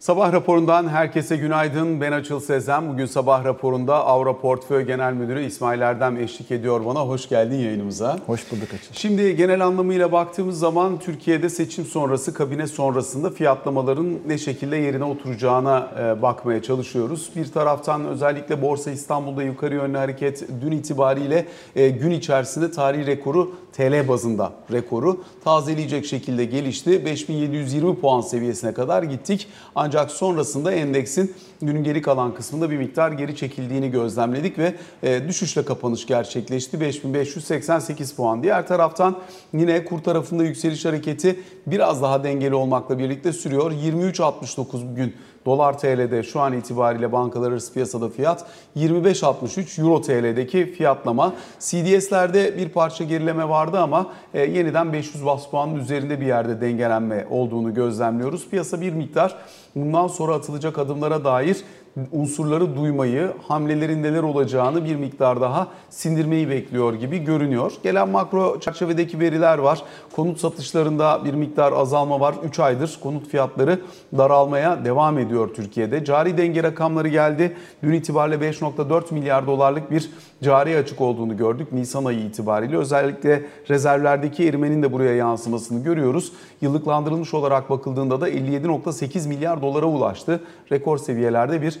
Sabah raporundan herkese günaydın. Ben Açıl Sezen. Bugün sabah raporunda Avra Portföy Genel Müdürü İsmail Erdem eşlik ediyor bana. Hoş geldin yayınımıza. Hoş bulduk Açıl. Şimdi genel anlamıyla baktığımız zaman Türkiye'de seçim sonrası, kabine sonrasında fiyatlamaların ne şekilde yerine oturacağına e, bakmaya çalışıyoruz. Bir taraftan özellikle Borsa İstanbul'da yukarı yönlü hareket dün itibariyle e, gün içerisinde tarihi rekoru TL bazında rekoru tazeleyecek şekilde gelişti. 5720 puan seviyesine kadar gittik. Ancak sonrasında endeksin günün geri kalan kısmında bir miktar geri çekildiğini gözlemledik ve e, düşüşle kapanış gerçekleşti. 5588 puan. Diğer taraftan yine kur tarafında yükseliş hareketi biraz daha dengeli olmakla birlikte sürüyor. 23.69 bugün Dolar TL'de şu an itibariyle bankalar arası piyasada fiyat 25.63 Euro TL'deki fiyatlama. CDS'lerde bir parça gerileme vardı ama e, yeniden 500 bas puanın üzerinde bir yerde dengelenme olduğunu gözlemliyoruz. Piyasa bir miktar bundan sonra atılacak adımlara dair unsurları duymayı, hamlelerin neler olacağını bir miktar daha sindirmeyi bekliyor gibi görünüyor. Gelen makro çerçevedeki veriler var. Konut satışlarında bir miktar azalma var. 3 aydır konut fiyatları daralmaya devam ediyor Türkiye'de. Cari denge rakamları geldi. Dün itibariyle 5.4 milyar dolarlık bir cari açık olduğunu gördük Nisan ayı itibariyle. Özellikle rezervlerdeki erimenin de buraya yansımasını görüyoruz. Yıllıklandırılmış olarak bakıldığında da 57.8 milyar dolara ulaştı. Rekor seviyelerde bir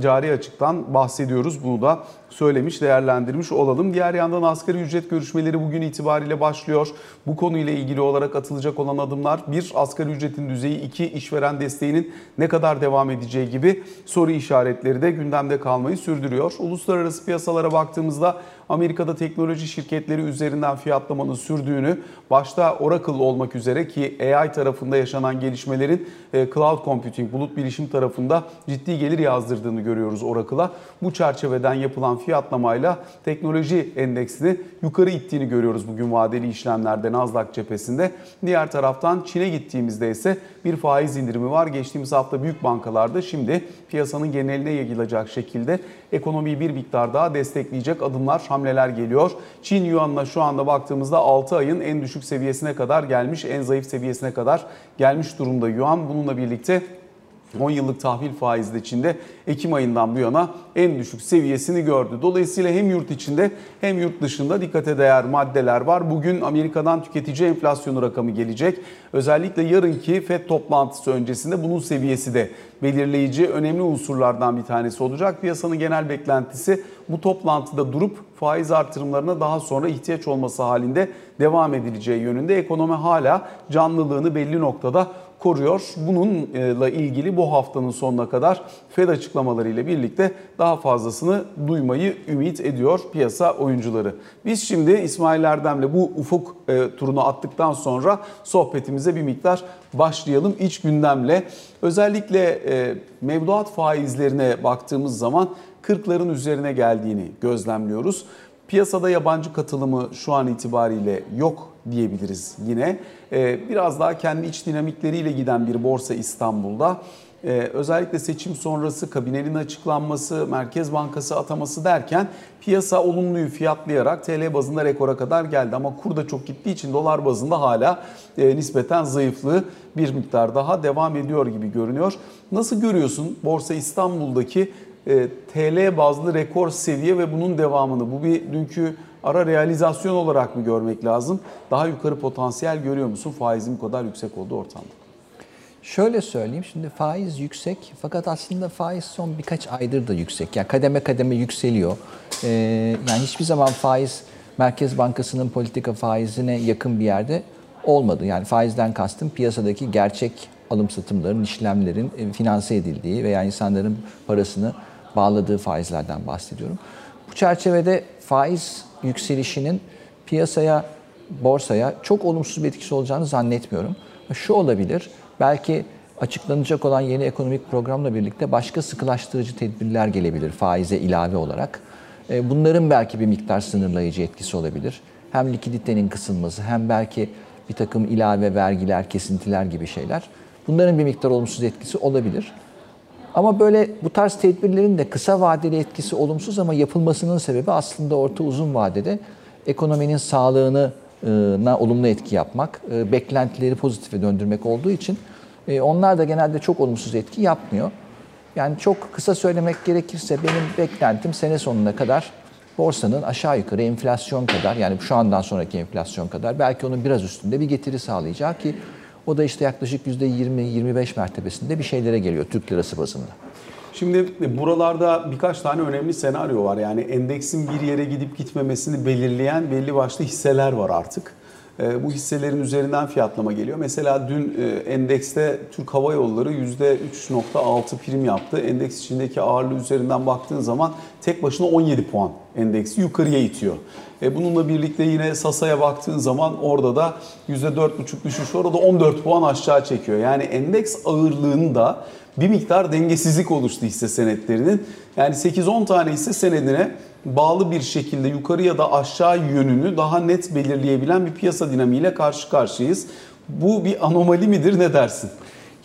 cari açıktan bahsediyoruz. Bunu da söylemiş, değerlendirmiş olalım. Diğer yandan asgari ücret görüşmeleri bugün itibariyle başlıyor. Bu konuyla ilgili olarak atılacak olan adımlar bir asgari ücretin düzeyi, iki işveren desteğinin ne kadar devam edeceği gibi soru işaretleri de gündemde kalmayı sürdürüyor. Uluslararası piyasalara baktığımızda Amerika'da teknoloji şirketleri üzerinden fiyatlamanın sürdüğünü, başta Oracle olmak üzere ki AI tarafında yaşanan gelişmelerin e, cloud computing, bulut bilişim tarafında ciddi gelir yazdırdığını Oracle'a. Bu çerçeveden yapılan fiyatlamayla teknoloji endeksini yukarı ittiğini görüyoruz bugün vadeli işlemlerde Nasdaq cephesinde. Diğer taraftan Çin'e gittiğimizde ise bir faiz indirimi var. Geçtiğimiz hafta büyük bankalarda şimdi piyasanın geneline yayılacak şekilde ekonomiyi bir miktar daha destekleyecek adımlar, hamleler geliyor. Çin Yuan'la şu anda baktığımızda 6 ayın en düşük seviyesine kadar gelmiş, en zayıf seviyesine kadar gelmiş durumda Yuan. Bununla birlikte 10 yıllık tahvil faizi içinde Ekim ayından bu yana en düşük seviyesini gördü. Dolayısıyla hem yurt içinde hem yurt dışında dikkate değer maddeler var. Bugün Amerika'dan tüketici enflasyonu rakamı gelecek. Özellikle yarınki FED toplantısı öncesinde bunun seviyesi de belirleyici önemli unsurlardan bir tanesi olacak. Piyasanın genel beklentisi bu toplantıda durup faiz artırımlarına daha sonra ihtiyaç olması halinde devam edileceği yönünde. Ekonomi hala canlılığını belli noktada koruyor. Bununla ilgili bu haftanın sonuna kadar Fed açıklamaları ile birlikte daha fazlasını duymayı ümit ediyor piyasa oyuncuları. Biz şimdi İsmail Erdem'le bu ufuk e, turunu attıktan sonra sohbetimize bir miktar başlayalım iç gündemle. Özellikle e, mevduat faizlerine baktığımız zaman 40'ların üzerine geldiğini gözlemliyoruz. Piyasada yabancı katılımı şu an itibariyle yok diyebiliriz yine. Ee, biraz daha kendi iç dinamikleriyle giden bir borsa İstanbul'da. Ee, özellikle seçim sonrası kabinenin açıklanması, Merkez Bankası ataması derken piyasa olumluyu fiyatlayarak TL bazında rekora kadar geldi. Ama kur da çok gittiği için dolar bazında hala e, nispeten zayıflığı bir miktar daha devam ediyor gibi görünüyor. Nasıl görüyorsun Borsa İstanbul'daki e, TL bazlı rekor seviye ve bunun devamını? Bu bir dünkü ara realizasyon olarak mı görmek lazım? Daha yukarı potansiyel görüyor musun? Faizin bu kadar yüksek olduğu ortamda. Şöyle söyleyeyim şimdi faiz yüksek fakat aslında faiz son birkaç aydır da yüksek. Yani kademe kademe yükseliyor. Ee, yani hiçbir zaman faiz Merkez Bankası'nın politika faizine yakın bir yerde olmadı. Yani faizden kastım piyasadaki gerçek alım satımların, işlemlerin e, finanse edildiği veya insanların parasını bağladığı faizlerden bahsediyorum. Bu çerçevede faiz yükselişinin piyasaya, borsaya çok olumsuz bir etkisi olacağını zannetmiyorum. Şu olabilir, belki açıklanacak olan yeni ekonomik programla birlikte başka sıkılaştırıcı tedbirler gelebilir faize ilave olarak. E, bunların belki bir miktar sınırlayıcı etkisi olabilir. Hem likiditenin kısılması hem belki bir takım ilave vergiler, kesintiler gibi şeyler. Bunların bir miktar olumsuz etkisi olabilir. Ama böyle bu tarz tedbirlerin de kısa vadeli etkisi olumsuz ama yapılmasının sebebi aslında orta uzun vadede ekonominin sağlığına olumlu etki yapmak, beklentileri pozitife döndürmek olduğu için E, onlar da genelde çok olumsuz etki yapmıyor. Yani çok kısa söylemek gerekirse benim beklentim sene sonuna kadar borsanın aşağı yukarı enflasyon kadar yani şu andan sonraki enflasyon kadar belki onun biraz üstünde bir getiri sağlayacak ki o da işte yaklaşık %20-25 mertebesinde bir şeylere geliyor Türk lirası bazında. Şimdi buralarda birkaç tane önemli senaryo var. Yani endeksin bir yere gidip gitmemesini belirleyen belli başlı hisseler var artık. Ee, bu hisselerin üzerinden fiyatlama geliyor. Mesela dün e, endekste Türk Hava Yolları %3.6 prim yaptı. Endeks içindeki ağırlığı üzerinden baktığın zaman tek başına 17 puan endeksi yukarıya itiyor. E, bununla birlikte yine Sasa'ya baktığın zaman orada da %4.5 düşüş var. Orada 14 puan aşağı çekiyor. Yani endeks ağırlığında bir miktar dengesizlik oluştu hisse senetlerinin. Yani 8-10 tane hisse senedine bağlı bir şekilde yukarı ya da aşağı yönünü daha net belirleyebilen bir piyasa dinamiğiyle karşı karşıyayız. Bu bir anomali midir ne dersin?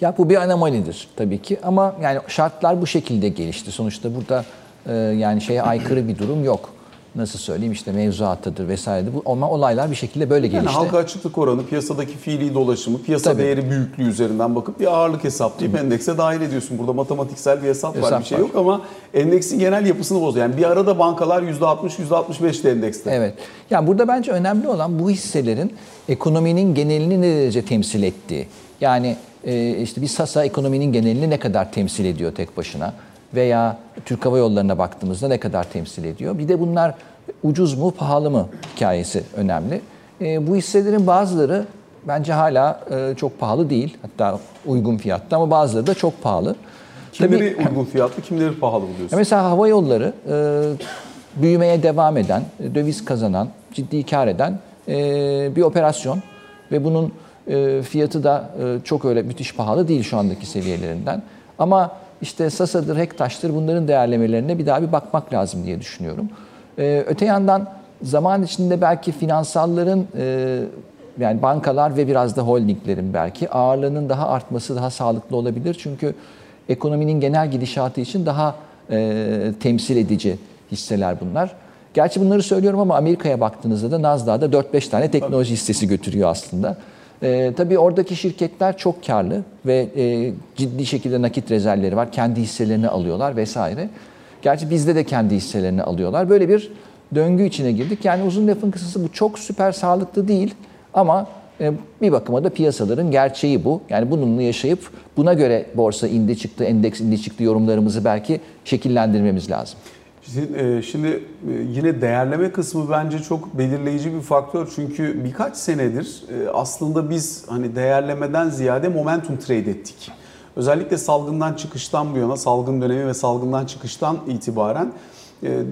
Ya bu bir anomalidir tabii ki ama yani şartlar bu şekilde gelişti. Sonuçta burada e, yani şeye aykırı bir durum yok nasıl söyleyeyim işte mevzuattadır vesairedir. Bu ama olaylar bir şekilde böyle gelişti. Yani halka açıklık oranı, piyasadaki fiili dolaşımı, piyasa Tabii. değeri büyüklüğü üzerinden bakıp bir ağırlık hesaplayıp Tabii. endekse dahil ediyorsun. Burada matematiksel bir hesap, hesap var, bir şey var. yok ama endeksin genel yapısını bozuyor. Yani bir arada bankalar %60, %65'te endekste. Evet. Yani burada bence önemli olan bu hisselerin ekonominin genelini ne derece temsil ettiği. Yani işte bir Sasa ekonominin genelini ne kadar temsil ediyor tek başına? Veya Türk Hava Yolları'na baktığımızda ne kadar temsil ediyor? Bir de bunlar ucuz mu, pahalı mı hikayesi önemli. E, bu hisselerin bazıları bence hala e, çok pahalı değil. Hatta uygun fiyatta ama bazıları da çok pahalı. Kimleri Tabii, uygun fiyatlı, kimleri pahalı buluyorsun? Mesela hava yolları e, büyümeye devam eden, döviz kazanan, ciddi kar eden e, bir operasyon ve bunun e, fiyatı da e, çok öyle müthiş pahalı değil şu andaki seviyelerinden. Ama işte Sasa'dır, Hektaş'tır bunların değerlemelerine bir daha bir bakmak lazım diye düşünüyorum. Ee, öte yandan zaman içinde belki finansalların e, yani bankalar ve biraz da holdinglerin belki ağırlığının daha artması daha sağlıklı olabilir. Çünkü ekonominin genel gidişatı için daha e, temsil edici hisseler bunlar. Gerçi bunları söylüyorum ama Amerika'ya baktığınızda da Nasdaq'da 4-5 tane teknoloji hissesi götürüyor aslında. E, tabii oradaki şirketler çok karlı ve e, ciddi şekilde nakit rezervleri var. Kendi hisselerini alıyorlar vesaire. Gerçi bizde de kendi hisselerini alıyorlar. Böyle bir döngü içine girdik. Yani uzun lafın kısası bu çok süper sağlıklı değil ama e, bir bakıma da piyasaların gerçeği bu. Yani bununla yaşayıp buna göre borsa indi çıktı, endeks indi çıktı yorumlarımızı belki şekillendirmemiz lazım. E, şimdi e, yine değerleme kısmı bence çok belirleyici bir faktör. Çünkü birkaç senedir e, aslında biz hani değerlemeden ziyade momentum trade ettik. Özellikle salgından çıkıştan bu yana, salgın dönemi ve salgından çıkıştan itibaren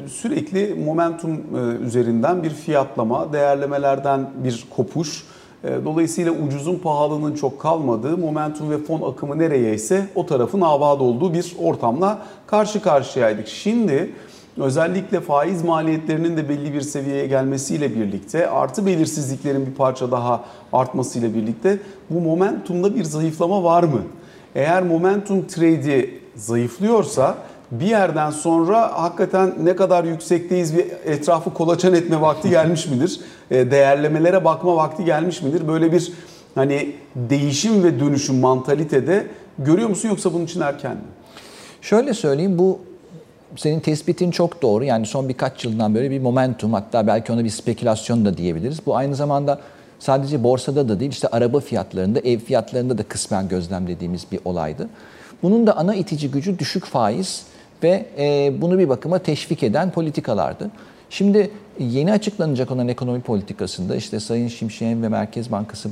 sürekli momentum üzerinden bir fiyatlama, değerlemelerden bir kopuş. Dolayısıyla ucuzun pahalının çok kalmadığı, momentum ve fon akımı nereye ise o tarafın abad olduğu bir ortamla karşı karşıyaydık. Şimdi özellikle faiz maliyetlerinin de belli bir seviyeye gelmesiyle birlikte artı belirsizliklerin bir parça daha artmasıyla birlikte bu momentumda bir zayıflama var mı? Eğer momentum trade'i zayıflıyorsa bir yerden sonra hakikaten ne kadar yüksekteyiz bir etrafı kolaçan etme vakti gelmiş midir? E, değerlemelere bakma vakti gelmiş midir? Böyle bir hani değişim ve dönüşüm mantalitede görüyor musun yoksa bunun için erken mi? Şöyle söyleyeyim bu senin tespitin çok doğru. Yani son birkaç yıldan böyle bir momentum hatta belki ona bir spekülasyon da diyebiliriz. Bu aynı zamanda sadece borsada da değil işte araba fiyatlarında, ev fiyatlarında da kısmen gözlemlediğimiz bir olaydı. Bunun da ana itici gücü düşük faiz ve e, bunu bir bakıma teşvik eden politikalardı. Şimdi yeni açıklanacak olan ekonomi politikasında işte Sayın Şimşek'in ve Merkez Bankası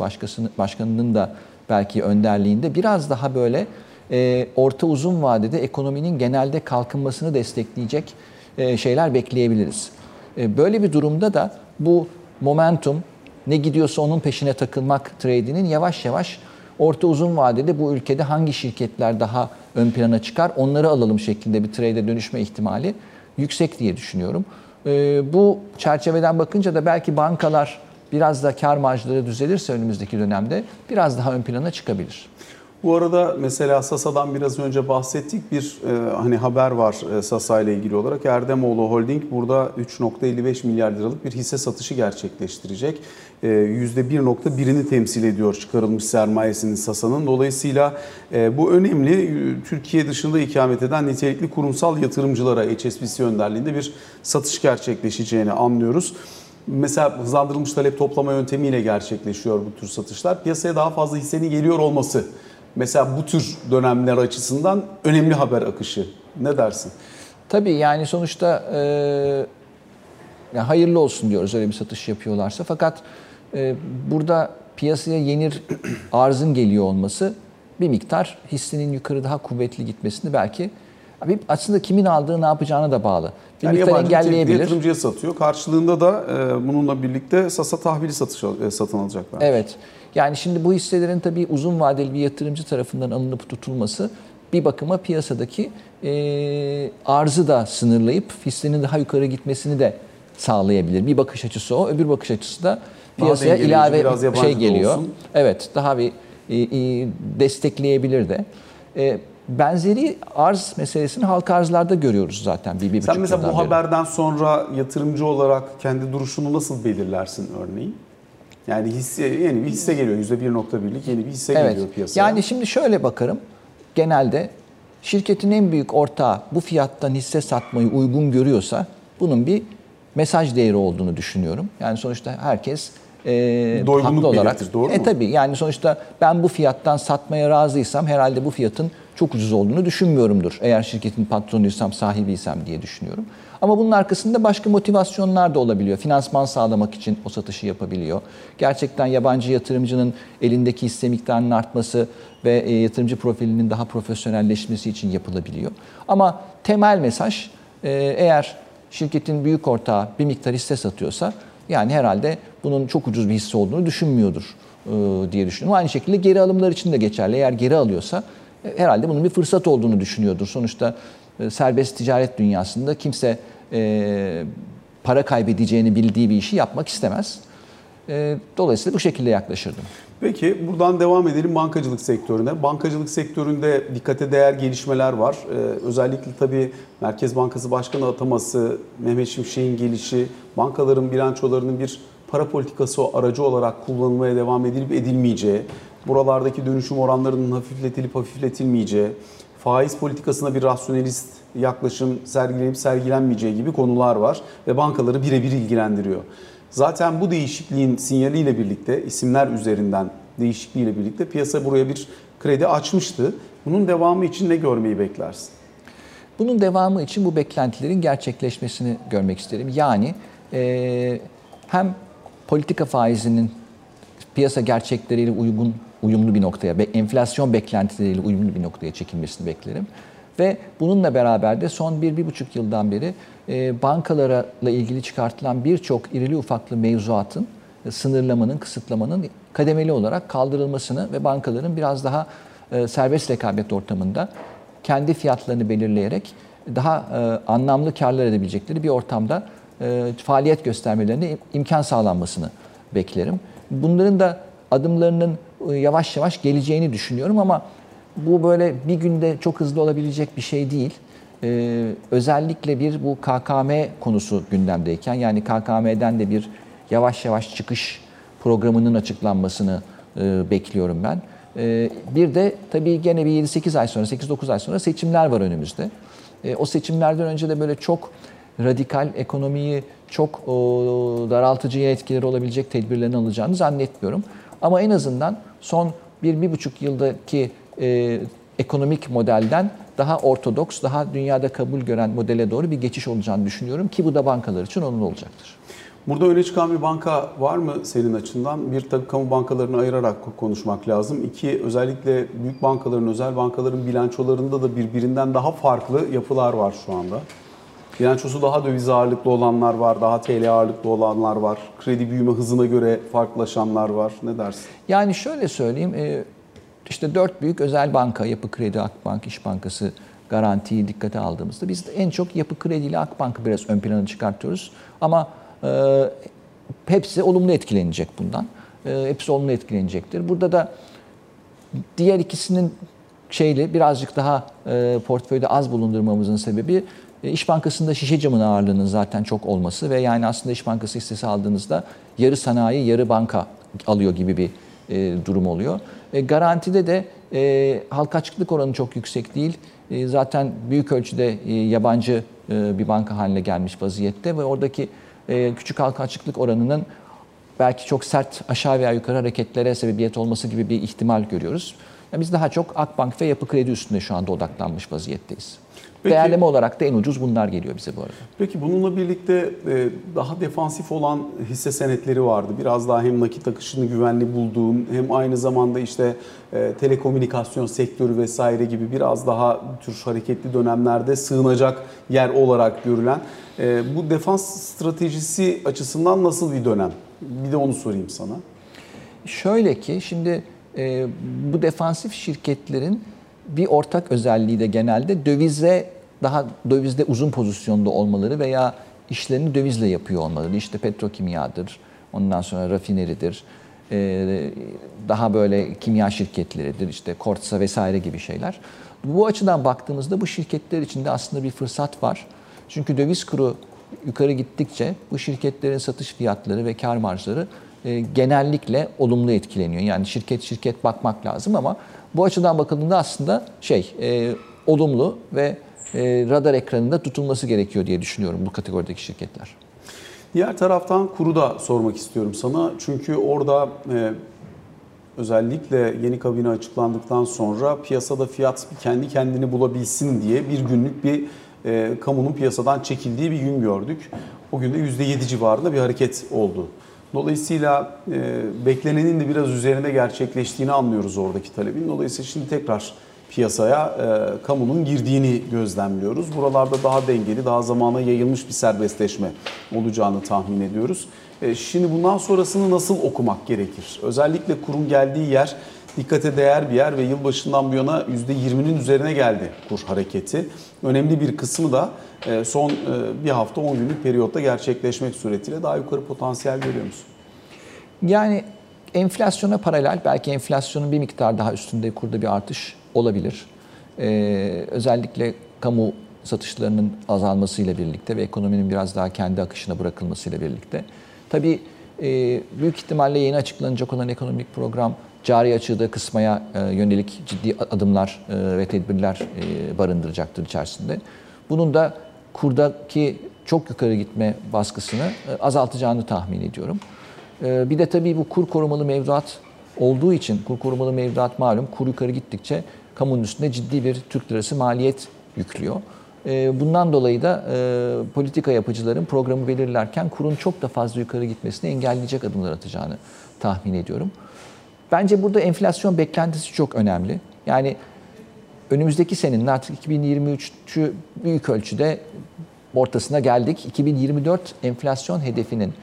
Başkanı'nın da belki önderliğinde biraz daha böyle e, orta uzun vadede ekonominin genelde kalkınmasını destekleyecek e, şeyler bekleyebiliriz. E, böyle bir durumda da bu momentum ne gidiyorsa onun peşine takılmak trade'inin yavaş yavaş orta uzun vadede bu ülkede hangi şirketler daha ön plana çıkar onları alalım şeklinde bir trade'e dönüşme ihtimali yüksek diye düşünüyorum. Bu çerçeveden bakınca da belki bankalar biraz da kar marjları düzelirse önümüzdeki dönemde biraz daha ön plana çıkabilir. Bu arada mesela Sasa'dan biraz önce bahsettik. Bir e, hani haber var e, Sasa ile ilgili olarak. Erdemoğlu Holding burada 3.55 milyar liralık bir hisse satışı gerçekleştirecek. E, %1.1'ini temsil ediyor çıkarılmış sermayesinin Sasa'nın. Dolayısıyla e, bu önemli. Türkiye dışında ikamet eden nitelikli kurumsal yatırımcılara HSBC önderliğinde bir satış gerçekleşeceğini anlıyoruz. Mesela hızlandırılmış talep toplama yöntemiyle gerçekleşiyor bu tür satışlar. Piyasaya daha fazla hissenin geliyor olması mesela bu tür dönemler açısından önemli haber akışı. Ne dersin? Tabii yani sonuçta e, yani hayırlı olsun diyoruz öyle bir satış yapıyorlarsa. Fakat e, burada piyasaya yenir arzın geliyor olması bir miktar hissinin yukarı daha kuvvetli gitmesini belki Abi aslında kimin aldığı ne yapacağına da bağlı. Bir yani miktar engelleyebilir. yatırımcıya satıyor. Karşılığında da e, bununla birlikte Sasa tahvili satış, e, satın alacaklar. Evet. Yani şimdi bu hisselerin tabii uzun vadeli bir yatırımcı tarafından alınıp tutulması bir bakıma piyasadaki e, arzı da sınırlayıp hissenin daha yukarı gitmesini de sağlayabilir. Bir bakış açısı o. Öbür bakış açısı da piyasaya dengeleyici, ilave biraz şey geliyor. olsun. Evet. Daha bir e, e, destekleyebilir de. E, benzeri arz meselesini halka arzlarda görüyoruz zaten bir, bir Sen mesela bu beri. haberden sonra yatırımcı olarak kendi duruşunu nasıl belirlersin örneğin? Yani hisse, yeni bir hisse geliyor. %1.1'lik yeni bir hisse Evet. geliyor piyasaya. Yani şimdi şöyle bakarım. Genelde şirketin en büyük ortağı bu fiyattan hisse satmayı uygun görüyorsa bunun bir mesaj değeri olduğunu düşünüyorum. Yani sonuçta herkes e, Doygunluk haklı olarak. belirtir, doğru e mu? tabii yani sonuçta ben bu fiyattan satmaya razıysam herhalde bu fiyatın çok ucuz olduğunu düşünmüyorumdur. Eğer şirketin patronuysam, sahibiysem diye düşünüyorum. Ama bunun arkasında başka motivasyonlar da olabiliyor. Finansman sağlamak için o satışı yapabiliyor. Gerçekten yabancı yatırımcının elindeki hisse miktarının artması ve e, yatırımcı profilinin daha profesyonelleşmesi için yapılabiliyor. Ama temel mesaj e, eğer şirketin büyük ortağı bir miktar hisse satıyorsa yani herhalde bunun çok ucuz bir hisse olduğunu düşünmüyordur e, diye düşünüyorum. Aynı şekilde geri alımlar için de geçerli. Eğer geri alıyorsa herhalde bunun bir fırsat olduğunu düşünüyordur. Sonuçta serbest ticaret dünyasında kimse e, para kaybedeceğini bildiği bir işi yapmak istemez. E, dolayısıyla bu şekilde yaklaşırdım. Peki buradan devam edelim bankacılık sektörüne. Bankacılık sektöründe dikkate değer gelişmeler var. Ee, özellikle tabii Merkez Bankası Başkanı ataması, Mehmet Şimşek'in gelişi, bankaların bilançolarının bir para politikası aracı olarak kullanılmaya devam edilip edilmeyeceği, buralardaki dönüşüm oranlarının hafifletilip hafifletilmeyeceği, faiz politikasına bir rasyonelist yaklaşım sergilenip sergilenmeyeceği gibi konular var ve bankaları birebir ilgilendiriyor. Zaten bu değişikliğin sinyaliyle birlikte isimler üzerinden değişikliğiyle birlikte piyasa buraya bir kredi açmıştı. Bunun devamı için ne görmeyi beklersin? Bunun devamı için bu beklentilerin gerçekleşmesini görmek isterim. Yani e, hem politika faizinin piyasa gerçekleriyle uygun uyumlu bir noktaya, enflasyon beklentileriyle uyumlu bir noktaya çekilmesini beklerim. Ve bununla beraber de son bir, bir buçuk yıldan beri e, bankalarla ilgili çıkartılan birçok irili ufaklı mevzuatın, e, sınırlamanın, kısıtlamanın kademeli olarak kaldırılmasını ve bankaların biraz daha e, serbest rekabet ortamında kendi fiyatlarını belirleyerek daha anlamlı karlar edebilecekleri bir ortamda faaliyet göstermelerine im- imkan sağlanmasını beklerim. Bunların da adımlarının yavaş yavaş geleceğini düşünüyorum ama bu böyle bir günde çok hızlı olabilecek bir şey değil. Ee, özellikle bir bu KKM konusu gündemdeyken yani KKM'den de bir yavaş yavaş çıkış programının açıklanmasını e, bekliyorum ben. Ee, bir de tabii gene bir 7-8 ay sonra, 8-9 ay sonra seçimler var önümüzde. Ee, o seçimlerden önce de böyle çok radikal ekonomiyi çok o, daraltıcıya etkileri olabilecek tedbirlerini alacağını zannetmiyorum. Ama en azından son bir, bir buçuk yıldaki e, ekonomik modelden daha ortodoks, daha dünyada kabul gören modele doğru bir geçiş olacağını düşünüyorum ki bu da bankalar için olumlu olacaktır. Burada öne çıkan bir banka var mı senin açından? Bir tabii kamu bankalarını ayırarak konuşmak lazım. İki özellikle büyük bankaların, özel bankaların bilançolarında da birbirinden daha farklı yapılar var şu anda. Bilançosu daha döviz ağırlıklı olanlar var, daha TL ağırlıklı olanlar var. Kredi büyüme hızına göre farklılaşanlar var. Ne dersin? Yani şöyle söyleyeyim, e, işte dört büyük özel banka, Yapı Kredi, Akbank, İş Bankası garantiyi dikkate aldığımızda biz de en çok Yapı Kredi ile Akbank'ı biraz ön plana çıkartıyoruz. Ama e, hepsi olumlu etkilenecek bundan. E, hepsi olumlu etkilenecektir. Burada da Diğer ikisinin şeyli birazcık daha e, portföyde az bulundurmamızın sebebi İş Bankası'nda şişe camın ağırlığının zaten çok olması ve yani aslında İş Bankası hissesi aldığınızda yarı sanayi yarı banka alıyor gibi bir e, durum oluyor. E, garantide de e, halka açıklık oranı çok yüksek değil. E, zaten büyük ölçüde e, yabancı e, bir banka haline gelmiş vaziyette ve oradaki e, küçük halka açıklık oranının belki çok sert aşağı veya yukarı hareketlere sebebiyet olması gibi bir ihtimal görüyoruz. Yani biz daha çok Akbank ve Yapı Kredi üstünde şu anda odaklanmış vaziyetteyiz. Peki- Değerleme olarak da en ucuz bunlar geliyor bize bu arada. Peki bununla birlikte e, daha defansif olan hisse senetleri vardı. Biraz daha hem nakit akışını güvenli bulduğun hem aynı zamanda işte e, telekomünikasyon sektörü vesaire gibi biraz daha bu tür hareketli dönemlerde sığınacak yer olarak görülen. e, Bu defans stratejisi açısından nasıl bir dönem? Bir de onu sorayım sana. Şöyle ki şimdi bu defansif şirketlerin bir ortak özelliği de genelde dövize daha dövizde uzun pozisyonda olmaları veya işlerini dövizle yapıyor olmaları. İşte petrokimyadır, ondan sonra rafineridir, e, daha böyle kimya şirketleridir, işte Kortsa vesaire gibi şeyler. Bu açıdan baktığımızda bu şirketler içinde aslında bir fırsat var. Çünkü döviz kuru yukarı gittikçe bu şirketlerin satış fiyatları ve kar marjları e, genellikle olumlu etkileniyor. Yani şirket şirket bakmak lazım ama bu açıdan bakıldığında aslında şey e, olumlu ve e, radar ekranında tutulması gerekiyor diye düşünüyorum bu kategorideki şirketler. Diğer taraftan kuru da sormak istiyorum sana. Çünkü orada e, özellikle yeni kabine açıklandıktan sonra piyasada fiyat kendi kendini bulabilsin diye bir günlük bir e, kamunun piyasadan çekildiği bir gün gördük. O gün de %7 civarında bir hareket oldu. Dolayısıyla e, beklenenin de biraz üzerinde gerçekleştiğini anlıyoruz oradaki talebin. Dolayısıyla şimdi tekrar piyasaya e, kamunun girdiğini gözlemliyoruz. Buralarda daha dengeli, daha zamana yayılmış bir serbestleşme olacağını tahmin ediyoruz. E, şimdi bundan sonrasını nasıl okumak gerekir? Özellikle kurun geldiği yer dikkate değer bir yer ve yılbaşından bu yana %20'nin üzerine geldi kur hareketi. Önemli bir kısmı da son e, bir hafta 10 günlük periyotta gerçekleşmek suretiyle daha yukarı potansiyel görüyor musun? Yani enflasyona paralel belki enflasyonun bir miktar daha üstünde kurda bir artış olabilir. Ee, özellikle kamu satışlarının azalmasıyla birlikte ve ekonominin biraz daha kendi akışına bırakılmasıyla birlikte. Tabii e, büyük ihtimalle yeni açıklanacak olan ekonomik program cari açığı da kısmaya e, yönelik ciddi adımlar e, ve tedbirler e, barındıracaktır içerisinde. Bunun da kurdaki çok yukarı gitme baskısını e, azaltacağını tahmin ediyorum. E, bir de tabii bu kur korumalı mevduat olduğu için kur korumalı mevduat malum kur yukarı gittikçe kamunun üstünde ciddi bir Türk lirası maliyet yüklüyor. E, Bundan dolayı da politika yapıcıların programı belirlerken kurun çok da fazla yukarı gitmesini engelleyecek adımlar atacağını tahmin ediyorum. Bence burada enflasyon beklentisi çok önemli. Yani önümüzdeki senenin artık 2023'ü büyük ölçüde ortasına geldik. 2024 enflasyon hedefinin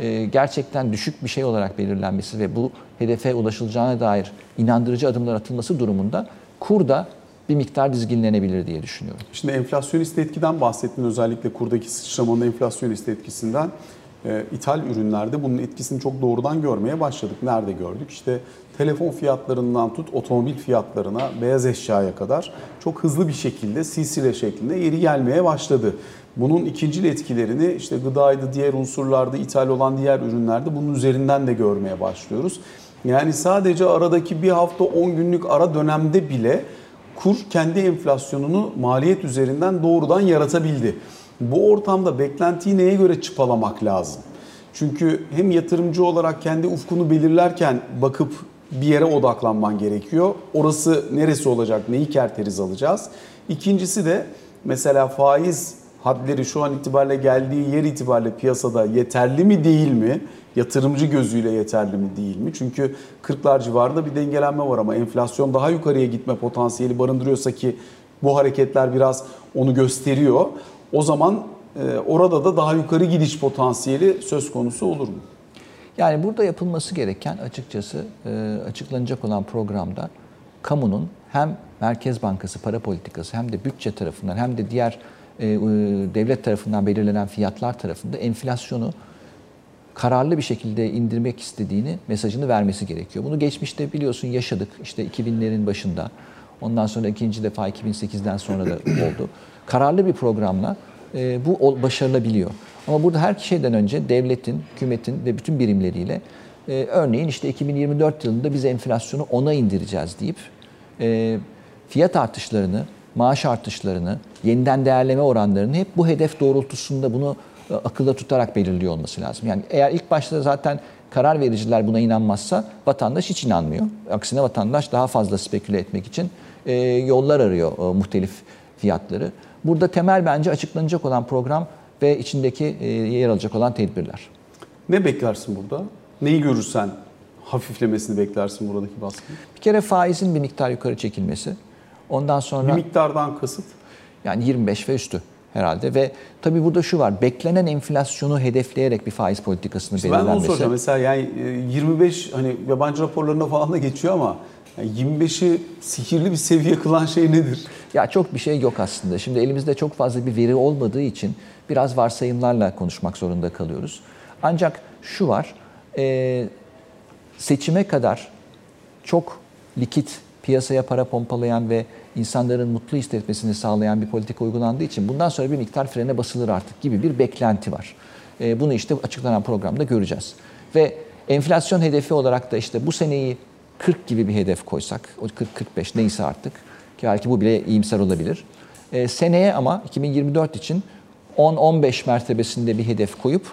e, gerçekten düşük bir şey olarak belirlenmesi ve bu hedefe ulaşılacağına dair inandırıcı adımlar atılması durumunda kur da bir miktar dizginlenebilir diye düşünüyorum. Şimdi enflasyonist etkiden bahsettin özellikle kurdaki sıçramanın enflasyonist etkisinden. Ee, ithal ürünlerde bunun etkisini çok doğrudan görmeye başladık. Nerede gördük? İşte telefon fiyatlarından tut otomobil fiyatlarına, beyaz eşyaya kadar çok hızlı bir şekilde silsile şeklinde yeri gelmeye başladı. Bunun ikincil etkilerini işte gıdaydı, diğer unsurlarda, ithal olan diğer ürünlerde bunun üzerinden de görmeye başlıyoruz. Yani sadece aradaki bir hafta 10 günlük ara dönemde bile kur kendi enflasyonunu maliyet üzerinden doğrudan yaratabildi. Bu ortamda beklentiyi neye göre çıpalamak lazım? Çünkü hem yatırımcı olarak kendi ufkunu belirlerken bakıp bir yere odaklanman gerekiyor. Orası neresi olacak, neyi kerteriz alacağız. İkincisi de mesela faiz hadleri şu an itibariyle geldiği yer itibariyle piyasada yeterli mi değil mi? Yatırımcı gözüyle yeterli mi değil mi? Çünkü 40'lar civarında bir dengelenme var ama enflasyon daha yukarıya gitme potansiyeli barındırıyorsa ki bu hareketler biraz onu gösteriyor. O zaman e, orada da daha yukarı gidiş potansiyeli söz konusu olur mu? Yani burada yapılması gereken açıkçası e, açıklanacak olan programda kamunun hem Merkez Bankası para politikası hem de bütçe tarafından hem de diğer e, devlet tarafından belirlenen fiyatlar tarafında enflasyonu kararlı bir şekilde indirmek istediğini mesajını vermesi gerekiyor. Bunu geçmişte biliyorsun yaşadık. İşte 2000'lerin başında. Ondan sonra ikinci defa 2008'den sonra da oldu. Kararlı bir programla e, bu başarılabiliyor. Ama burada her şeyden önce devletin, hükümetin ve bütün birimleriyle e, örneğin işte 2024 yılında biz enflasyonu ona indireceğiz deyip e, fiyat artışlarını, maaş artışlarını, yeniden değerleme oranlarını hep bu hedef doğrultusunda bunu e, akılda tutarak belirliyor olması lazım. Yani eğer ilk başta zaten karar vericiler buna inanmazsa vatandaş hiç inanmıyor. Aksine vatandaş daha fazla speküle etmek için e, yollar arıyor e, muhtelif fiyatları. Burada temel bence açıklanacak olan program ve içindeki e, yer alacak olan tedbirler. Ne beklersin burada? Neyi görürsen hafiflemesini beklersin buradaki baskıyı? Bir kere faizin bir miktar yukarı çekilmesi. Ondan sonra... Bir miktardan kasıt? Yani 25 ve üstü herhalde ve tabii burada şu var beklenen enflasyonu hedefleyerek bir faiz politikasını işte belirlenmesi. Ben onu soracağım mesela yani 25 hani yabancı raporlarında falan da geçiyor ama yani 25'i sihirli bir seviye kılan şey nedir? Ya çok bir şey yok aslında. Şimdi elimizde çok fazla bir veri olmadığı için biraz varsayımlarla konuşmak zorunda kalıyoruz. Ancak şu var, e, seçime kadar çok likit, piyasaya para pompalayan ve insanların mutlu hissetmesini sağlayan bir politika uygulandığı için bundan sonra bir miktar frene basılır artık gibi bir beklenti var. E, bunu işte açıklanan programda göreceğiz. Ve enflasyon hedefi olarak da işte bu seneyi 40 gibi bir hedef koysak, o 40-45 neyse artık ki belki bu bile iyimser olabilir. E, seneye ama 2024 için 10-15 mertebesinde bir hedef koyup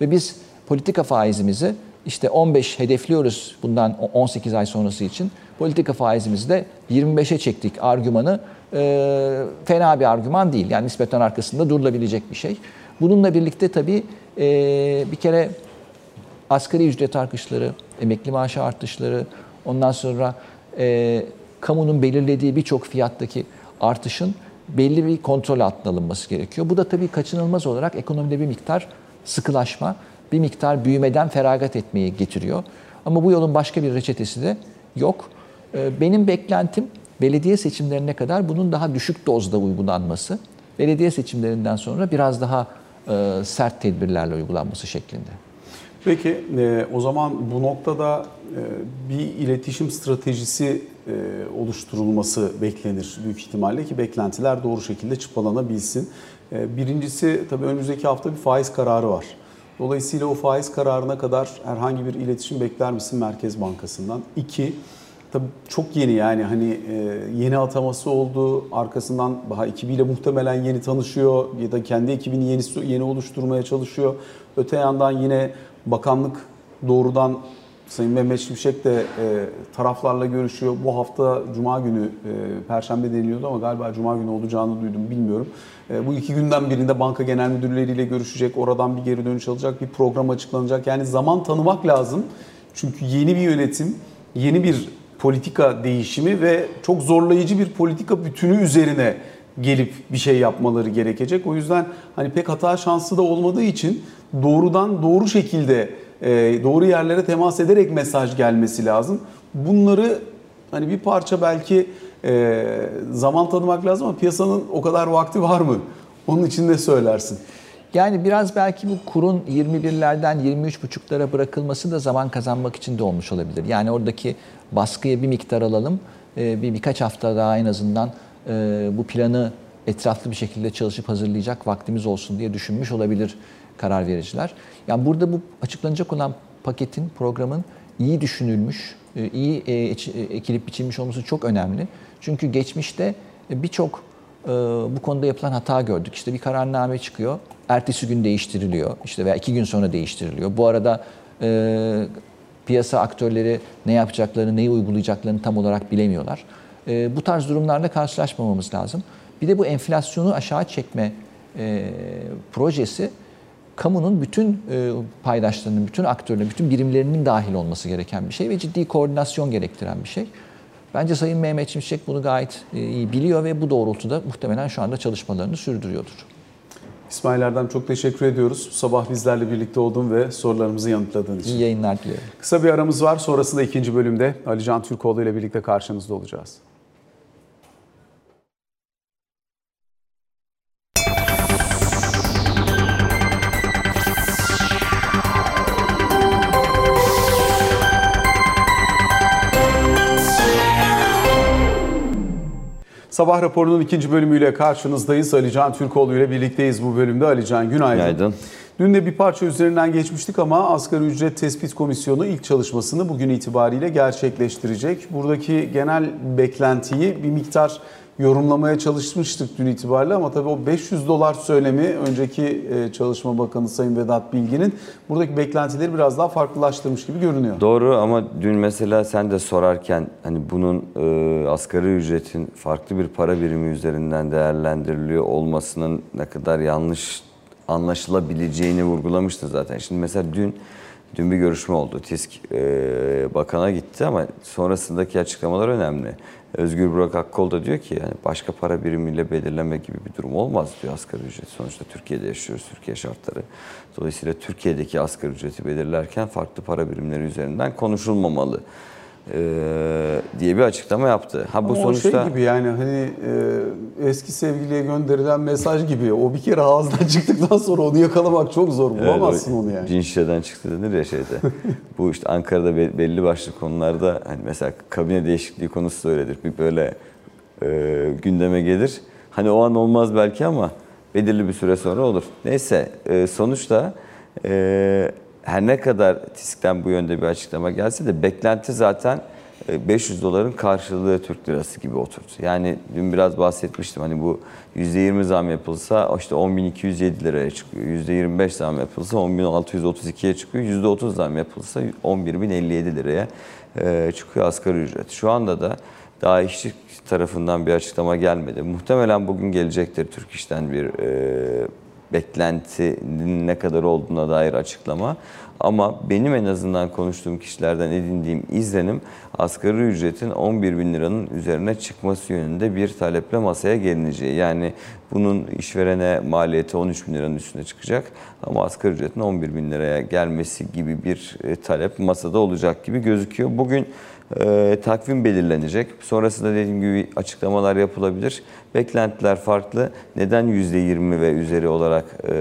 ve biz politika faizimizi işte 15 hedefliyoruz bundan 18 ay sonrası için. Politika faizimizi de 25'e çektik argümanı. E, fena bir argüman değil. Yani nispeten arkasında durulabilecek bir şey. Bununla birlikte tabii e, bir kere asgari ücret artışları, emekli maaşı artışları, ondan sonra e, kamunun belirlediği birçok fiyattaki artışın belli bir kontrol altına alınması gerekiyor. Bu da tabii kaçınılmaz olarak ekonomide bir miktar sıkılaşma, bir miktar büyümeden feragat etmeyi getiriyor. Ama bu yolun başka bir reçetesi de yok. Ee, benim beklentim belediye seçimlerine kadar bunun daha düşük dozda uygulanması, belediye seçimlerinden sonra biraz daha e, sert tedbirlerle uygulanması şeklinde. Peki e, o zaman bu noktada e, bir iletişim stratejisi oluşturulması beklenir büyük ihtimalle ki beklentiler doğru şekilde çıpalanabilsin. Birincisi tabii önümüzdeki hafta bir faiz kararı var. Dolayısıyla o faiz kararına kadar herhangi bir iletişim bekler misin Merkez Bankası'ndan? İki, tabii çok yeni yani hani e, yeni ataması oldu. Arkasından daha ekibiyle muhtemelen yeni tanışıyor ya da kendi ekibini yeni yeni oluşturmaya çalışıyor. Öte yandan yine bakanlık doğrudan Sayın Mehmet Şimşek de e, taraflarla görüşüyor. Bu hafta Cuma günü, e, Perşembe deniliyordu ama galiba Cuma günü olacağını duydum bilmiyorum. E, bu iki günden birinde banka genel müdürleriyle görüşecek, oradan bir geri dönüş alacak, bir program açıklanacak. Yani zaman tanımak lazım. Çünkü yeni bir yönetim, yeni bir politika değişimi ve çok zorlayıcı bir politika bütünü üzerine gelip bir şey yapmaları gerekecek. O yüzden hani pek hata şansı da olmadığı için doğrudan doğru şekilde e, doğru yerlere temas ederek mesaj gelmesi lazım. Bunları hani bir parça belki e, zaman tanımak lazım ama piyasanın o kadar vakti var mı? Onun için ne söylersin? Yani biraz belki bu kurun 21'lerden 23,5'lara bırakılması da zaman kazanmak için de olmuş olabilir. Yani oradaki baskıya bir miktar alalım. E, bir birkaç hafta daha en azından bu planı etraflı bir şekilde çalışıp hazırlayacak vaktimiz olsun diye düşünmüş olabilir karar vericiler. Yani burada bu açıklanacak olan paketin, programın iyi düşünülmüş, e, iyi e, e, ekilip biçilmiş olması çok önemli. Çünkü geçmişte birçok bu konuda yapılan hata gördük. İşte bir kararname çıkıyor, ertesi gün değiştiriliyor, işte veya iki gün sonra değiştiriliyor. Bu arada piyasa aktörleri ne yapacaklarını, neyi uygulayacaklarını tam olarak bilemiyorlar. Bu tarz durumlarla karşılaşmamamız lazım. Bir de bu enflasyonu aşağı çekme projesi kamunun bütün e, paydaşlarının, bütün aktörlerin, bütün birimlerinin dahil olması gereken bir şey ve ciddi koordinasyon gerektiren bir şey. Bence Sayın Mehmet Şimşek bunu gayet e, iyi biliyor ve bu doğrultuda muhtemelen şu anda çalışmalarını sürdürüyordur. İsmail Erdem çok teşekkür ediyoruz. Sabah bizlerle birlikte oldun ve sorularımızı yanıtladığın için. İyi yayınlar diliyorum. Kısa bir aramız var. Sonrasında ikinci bölümde Ali Can Türkoğlu ile birlikte karşınızda olacağız. Sabah raporunun ikinci bölümüyle karşınızdayız. Alican Türkoğlu ile birlikteyiz bu bölümde. Alican günaydın. Günaydın. Dün de bir parça üzerinden geçmiştik ama Asgari Ücret Tespit Komisyonu ilk çalışmasını bugün itibariyle gerçekleştirecek. Buradaki genel beklentiyi bir miktar yorumlamaya çalışmıştık dün itibariyle ama tabii o 500 dolar söylemi önceki Çalışma Bakanı Sayın Vedat Bilgin'in buradaki beklentileri biraz daha farklılaştırmış gibi görünüyor. Doğru ama dün mesela sen de sorarken hani bunun e, asgari ücretin farklı bir para birimi üzerinden değerlendiriliyor olmasının ne kadar yanlış anlaşılabileceğini vurgulamıştın zaten. Şimdi mesela dün dün bir görüşme oldu. TİSK e, bakana gitti ama sonrasındaki açıklamalar önemli. Özgür Burak Akkol da diyor ki yani başka para birimiyle belirleme gibi bir durum olmaz diyor asgari ücret. Sonuçta Türkiye'de yaşıyoruz, Türkiye şartları. Dolayısıyla Türkiye'deki asgari ücreti belirlerken farklı para birimleri üzerinden konuşulmamalı diye bir açıklama yaptı. Ha bu Ama sonuçta şey gibi yani hani e, eski sevgiliye gönderilen mesaj gibi. O bir kere ağızdan çıktıktan sonra onu yakalamak çok zor. Bulamazsın evet, onu yani. Cin şişeden çıktı denir ya şeyde. bu işte Ankara'da belli başlı konularda hani mesela kabine değişikliği konusu da öyledir. Bir böyle e, gündeme gelir. Hani o an olmaz belki ama belirli bir süre sonra olur. Neyse e, sonuçta e, her ne kadar TİSK'ten bu yönde bir açıklama gelse de beklenti zaten 500 doların karşılığı Türk lirası gibi oturdu. Yani dün biraz bahsetmiştim hani bu %20 zam yapılsa işte 10.207 liraya çıkıyor. %25 zam yapılsa 10.632'ye çıkıyor. %30 zam yapılsa 11.057 liraya çıkıyor asgari ücret. Şu anda da daha işçi tarafından bir açıklama gelmedi. Muhtemelen bugün gelecektir Türk İş'ten bir beklentinin ne kadar olduğuna dair açıklama. Ama benim en azından konuştuğum kişilerden edindiğim izlenim asgari ücretin 11 bin liranın üzerine çıkması yönünde bir taleple masaya gelineceği. Yani bunun işverene maliyeti 13 bin liranın üstüne çıkacak ama asgari ücretin 11 bin liraya gelmesi gibi bir e, talep masada olacak gibi gözüküyor. Bugün e, takvim belirlenecek. Sonrasında dediğim gibi açıklamalar yapılabilir. Beklentiler farklı. Neden %20 ve üzeri olarak e,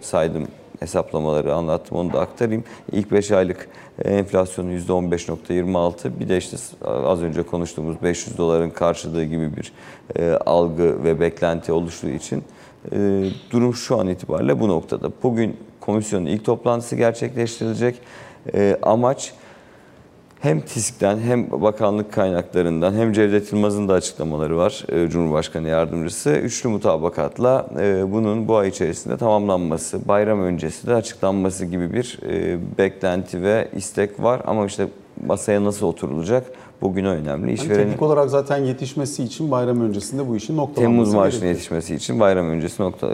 saydım hesaplamaları anlattım onu da aktarayım. İlk 5 aylık enflasyonu %15.26 bir de işte az önce konuştuğumuz 500 doların karşılığı gibi bir e, algı ve beklenti oluştuğu için e, durum şu an itibariyle bu noktada. Bugün komisyonun ilk toplantısı gerçekleştirilecek. E, amaç hem TİSK'ten hem bakanlık kaynaklarından hem Cevdet Yılmaz'ın da açıklamaları var e, Cumhurbaşkanı Yardımcısı. Üçlü mutabakatla e, bunun bu ay içerisinde tamamlanması, bayram öncesi de açıklanması gibi bir e, beklenti ve istek var. Ama işte masaya nasıl oturulacak bugün önemli. İşverenin, hani teknik olarak zaten yetişmesi için bayram öncesinde bu işin noktalanması Temmuz maaşının yetişmesi için bayram öncesi nokta,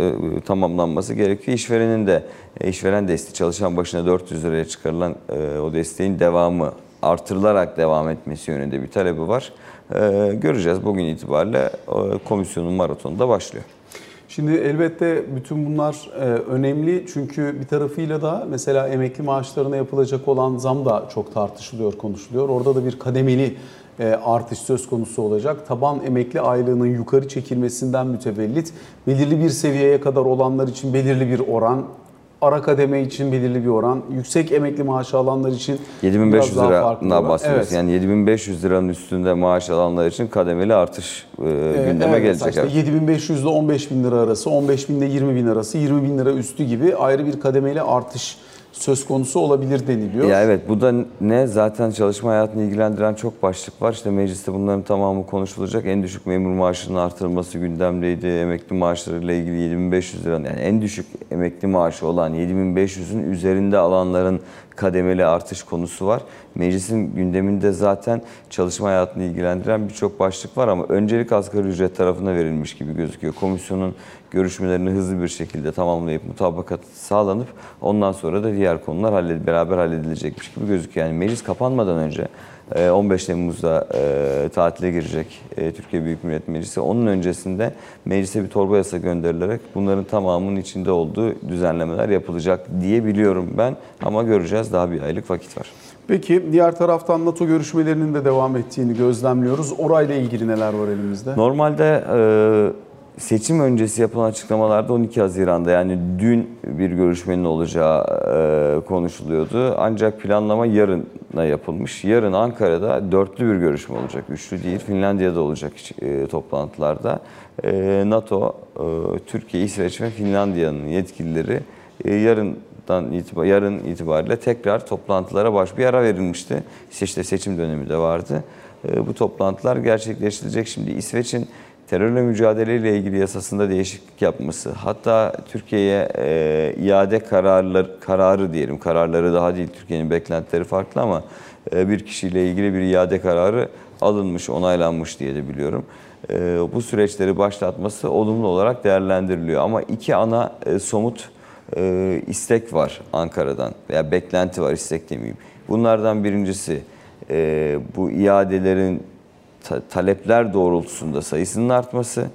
tamamlanması gerekiyor. İşverenin de işveren desteği çalışan başına 400 liraya çıkarılan o desteğin devamı artırılarak devam etmesi yönünde bir talebi var. Ee, göreceğiz bugün itibariyle e, komisyonun maratonu da başlıyor. Şimdi elbette bütün bunlar e, önemli çünkü bir tarafıyla da mesela emekli maaşlarına yapılacak olan zam da çok tartışılıyor, konuşuluyor. Orada da bir kademeli e, artış söz konusu olacak. Taban emekli aylığının yukarı çekilmesinden mütevellit belirli bir seviyeye kadar olanlar için belirli bir oran ara kademe için belirli bir oran, yüksek emekli maaşı alanlar için 7500 liradan bahsediyoruz. Evet. Yani 7500 liranın üstünde maaş alanlar için kademeli artış e, gündeme evet, gelecek. Işte 7500 ile 15 bin lira arası, 15 bin ile 20 bin arası, 20 bin lira üstü gibi ayrı bir kademeli artış söz konusu olabilir deniliyor. Ya evet bu da ne zaten çalışma hayatını ilgilendiren çok başlık var. İşte mecliste bunların tamamı konuşulacak. En düşük memur maaşının artırılması gündemdeydi. Emekli maaşlarıyla ilgili 7500 lira yani en düşük emekli maaşı olan 7500'ün üzerinde alanların kademeli artış konusu var. Meclisin gündeminde zaten çalışma hayatını ilgilendiren birçok başlık var ama öncelik asgari ücret tarafına verilmiş gibi gözüküyor. Komisyonun görüşmelerini hızlı bir şekilde tamamlayıp mutabakat sağlanıp ondan sonra da diğer konular halled beraber halledilecekmiş gibi gözüküyor. Yani meclis kapanmadan önce 15 e, Temmuz'da e, tatile girecek e, Türkiye Büyük Millet Meclisi. Onun öncesinde meclise bir torba yasa gönderilerek bunların tamamının içinde olduğu düzenlemeler yapılacak diye biliyorum ben. Ama göreceğiz daha bir aylık vakit var. Peki diğer taraftan NATO görüşmelerinin de devam ettiğini gözlemliyoruz. Orayla ilgili neler var elimizde? Normalde seçim öncesi yapılan açıklamalarda 12 Haziran'da yani dün bir görüşmenin olacağı e, konuşuluyordu. Ancak planlama yarına yapılmış. Yarın Ankara'da dörtlü bir görüşme olacak. Üçlü değil. Finlandiya'da olacak e, toplantılarda. E, NATO, e, Türkiye, İsveç ve Finlandiya'nın yetkilileri e, yarından itibar, yarın itibariyle tekrar toplantılara baş bir ara verilmişti. İşte seçim dönemi de vardı. Bu toplantılar gerçekleştirecek. Şimdi İsveç'in terörle mücadeleyle ilgili yasasında değişiklik yapması, hatta Türkiye'ye e, iade kararlar, kararı diyelim, kararları daha değil, Türkiye'nin beklentileri farklı ama e, bir kişiyle ilgili bir iade kararı alınmış, onaylanmış diye de biliyorum. E, bu süreçleri başlatması olumlu olarak değerlendiriliyor. Ama iki ana e, somut e, istek var Ankara'dan veya beklenti var, istek demeyeyim. Bunlardan birincisi e, bu iadelerin ta- talepler doğrultusunda sayısının artması,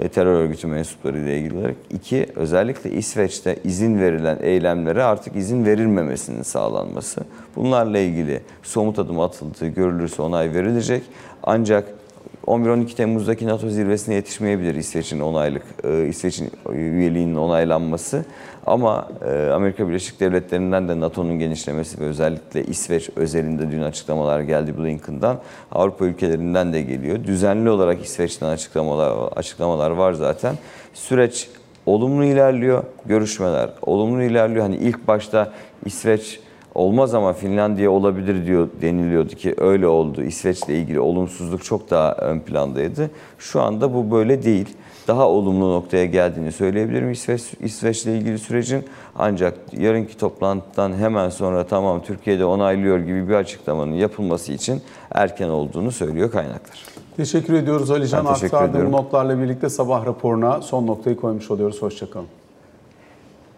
e, terör örgütü mensupları ile ilgili olarak. İki, özellikle İsveç'te izin verilen eylemlere artık izin verilmemesinin sağlanması. Bunlarla ilgili somut adım atıldığı görülürse onay verilecek. Ancak 11-12 Temmuz'daki NATO zirvesine yetişmeyebilir İsveç'in onaylık, e, İsveç'in üyeliğinin onaylanması. Ama e, Amerika Birleşik Devletleri'nden de NATO'nun genişlemesi ve özellikle İsveç özelinde dün açıklamalar geldi Blinken'dan. Avrupa ülkelerinden de geliyor. Düzenli olarak İsveç'ten açıklamalar, açıklamalar var zaten. Süreç olumlu ilerliyor, görüşmeler olumlu ilerliyor. Hani ilk başta İsveç olmaz ama Finlandiya olabilir diyor deniliyordu ki öyle oldu. İsveç'le ilgili olumsuzluk çok daha ön plandaydı. Şu anda bu böyle değil. Daha olumlu noktaya geldiğini söyleyebilirim İsveç İsveç'le ilgili sürecin. Ancak yarınki toplantıdan hemen sonra tamam Türkiye'de onaylıyor gibi bir açıklamanın yapılması için erken olduğunu söylüyor kaynaklar. Teşekkür ediyoruz Ali Can Ben teşekkür Aktardığım ediyorum. notlarla birlikte sabah raporuna son noktayı koymuş oluyoruz. Hoşçakalın.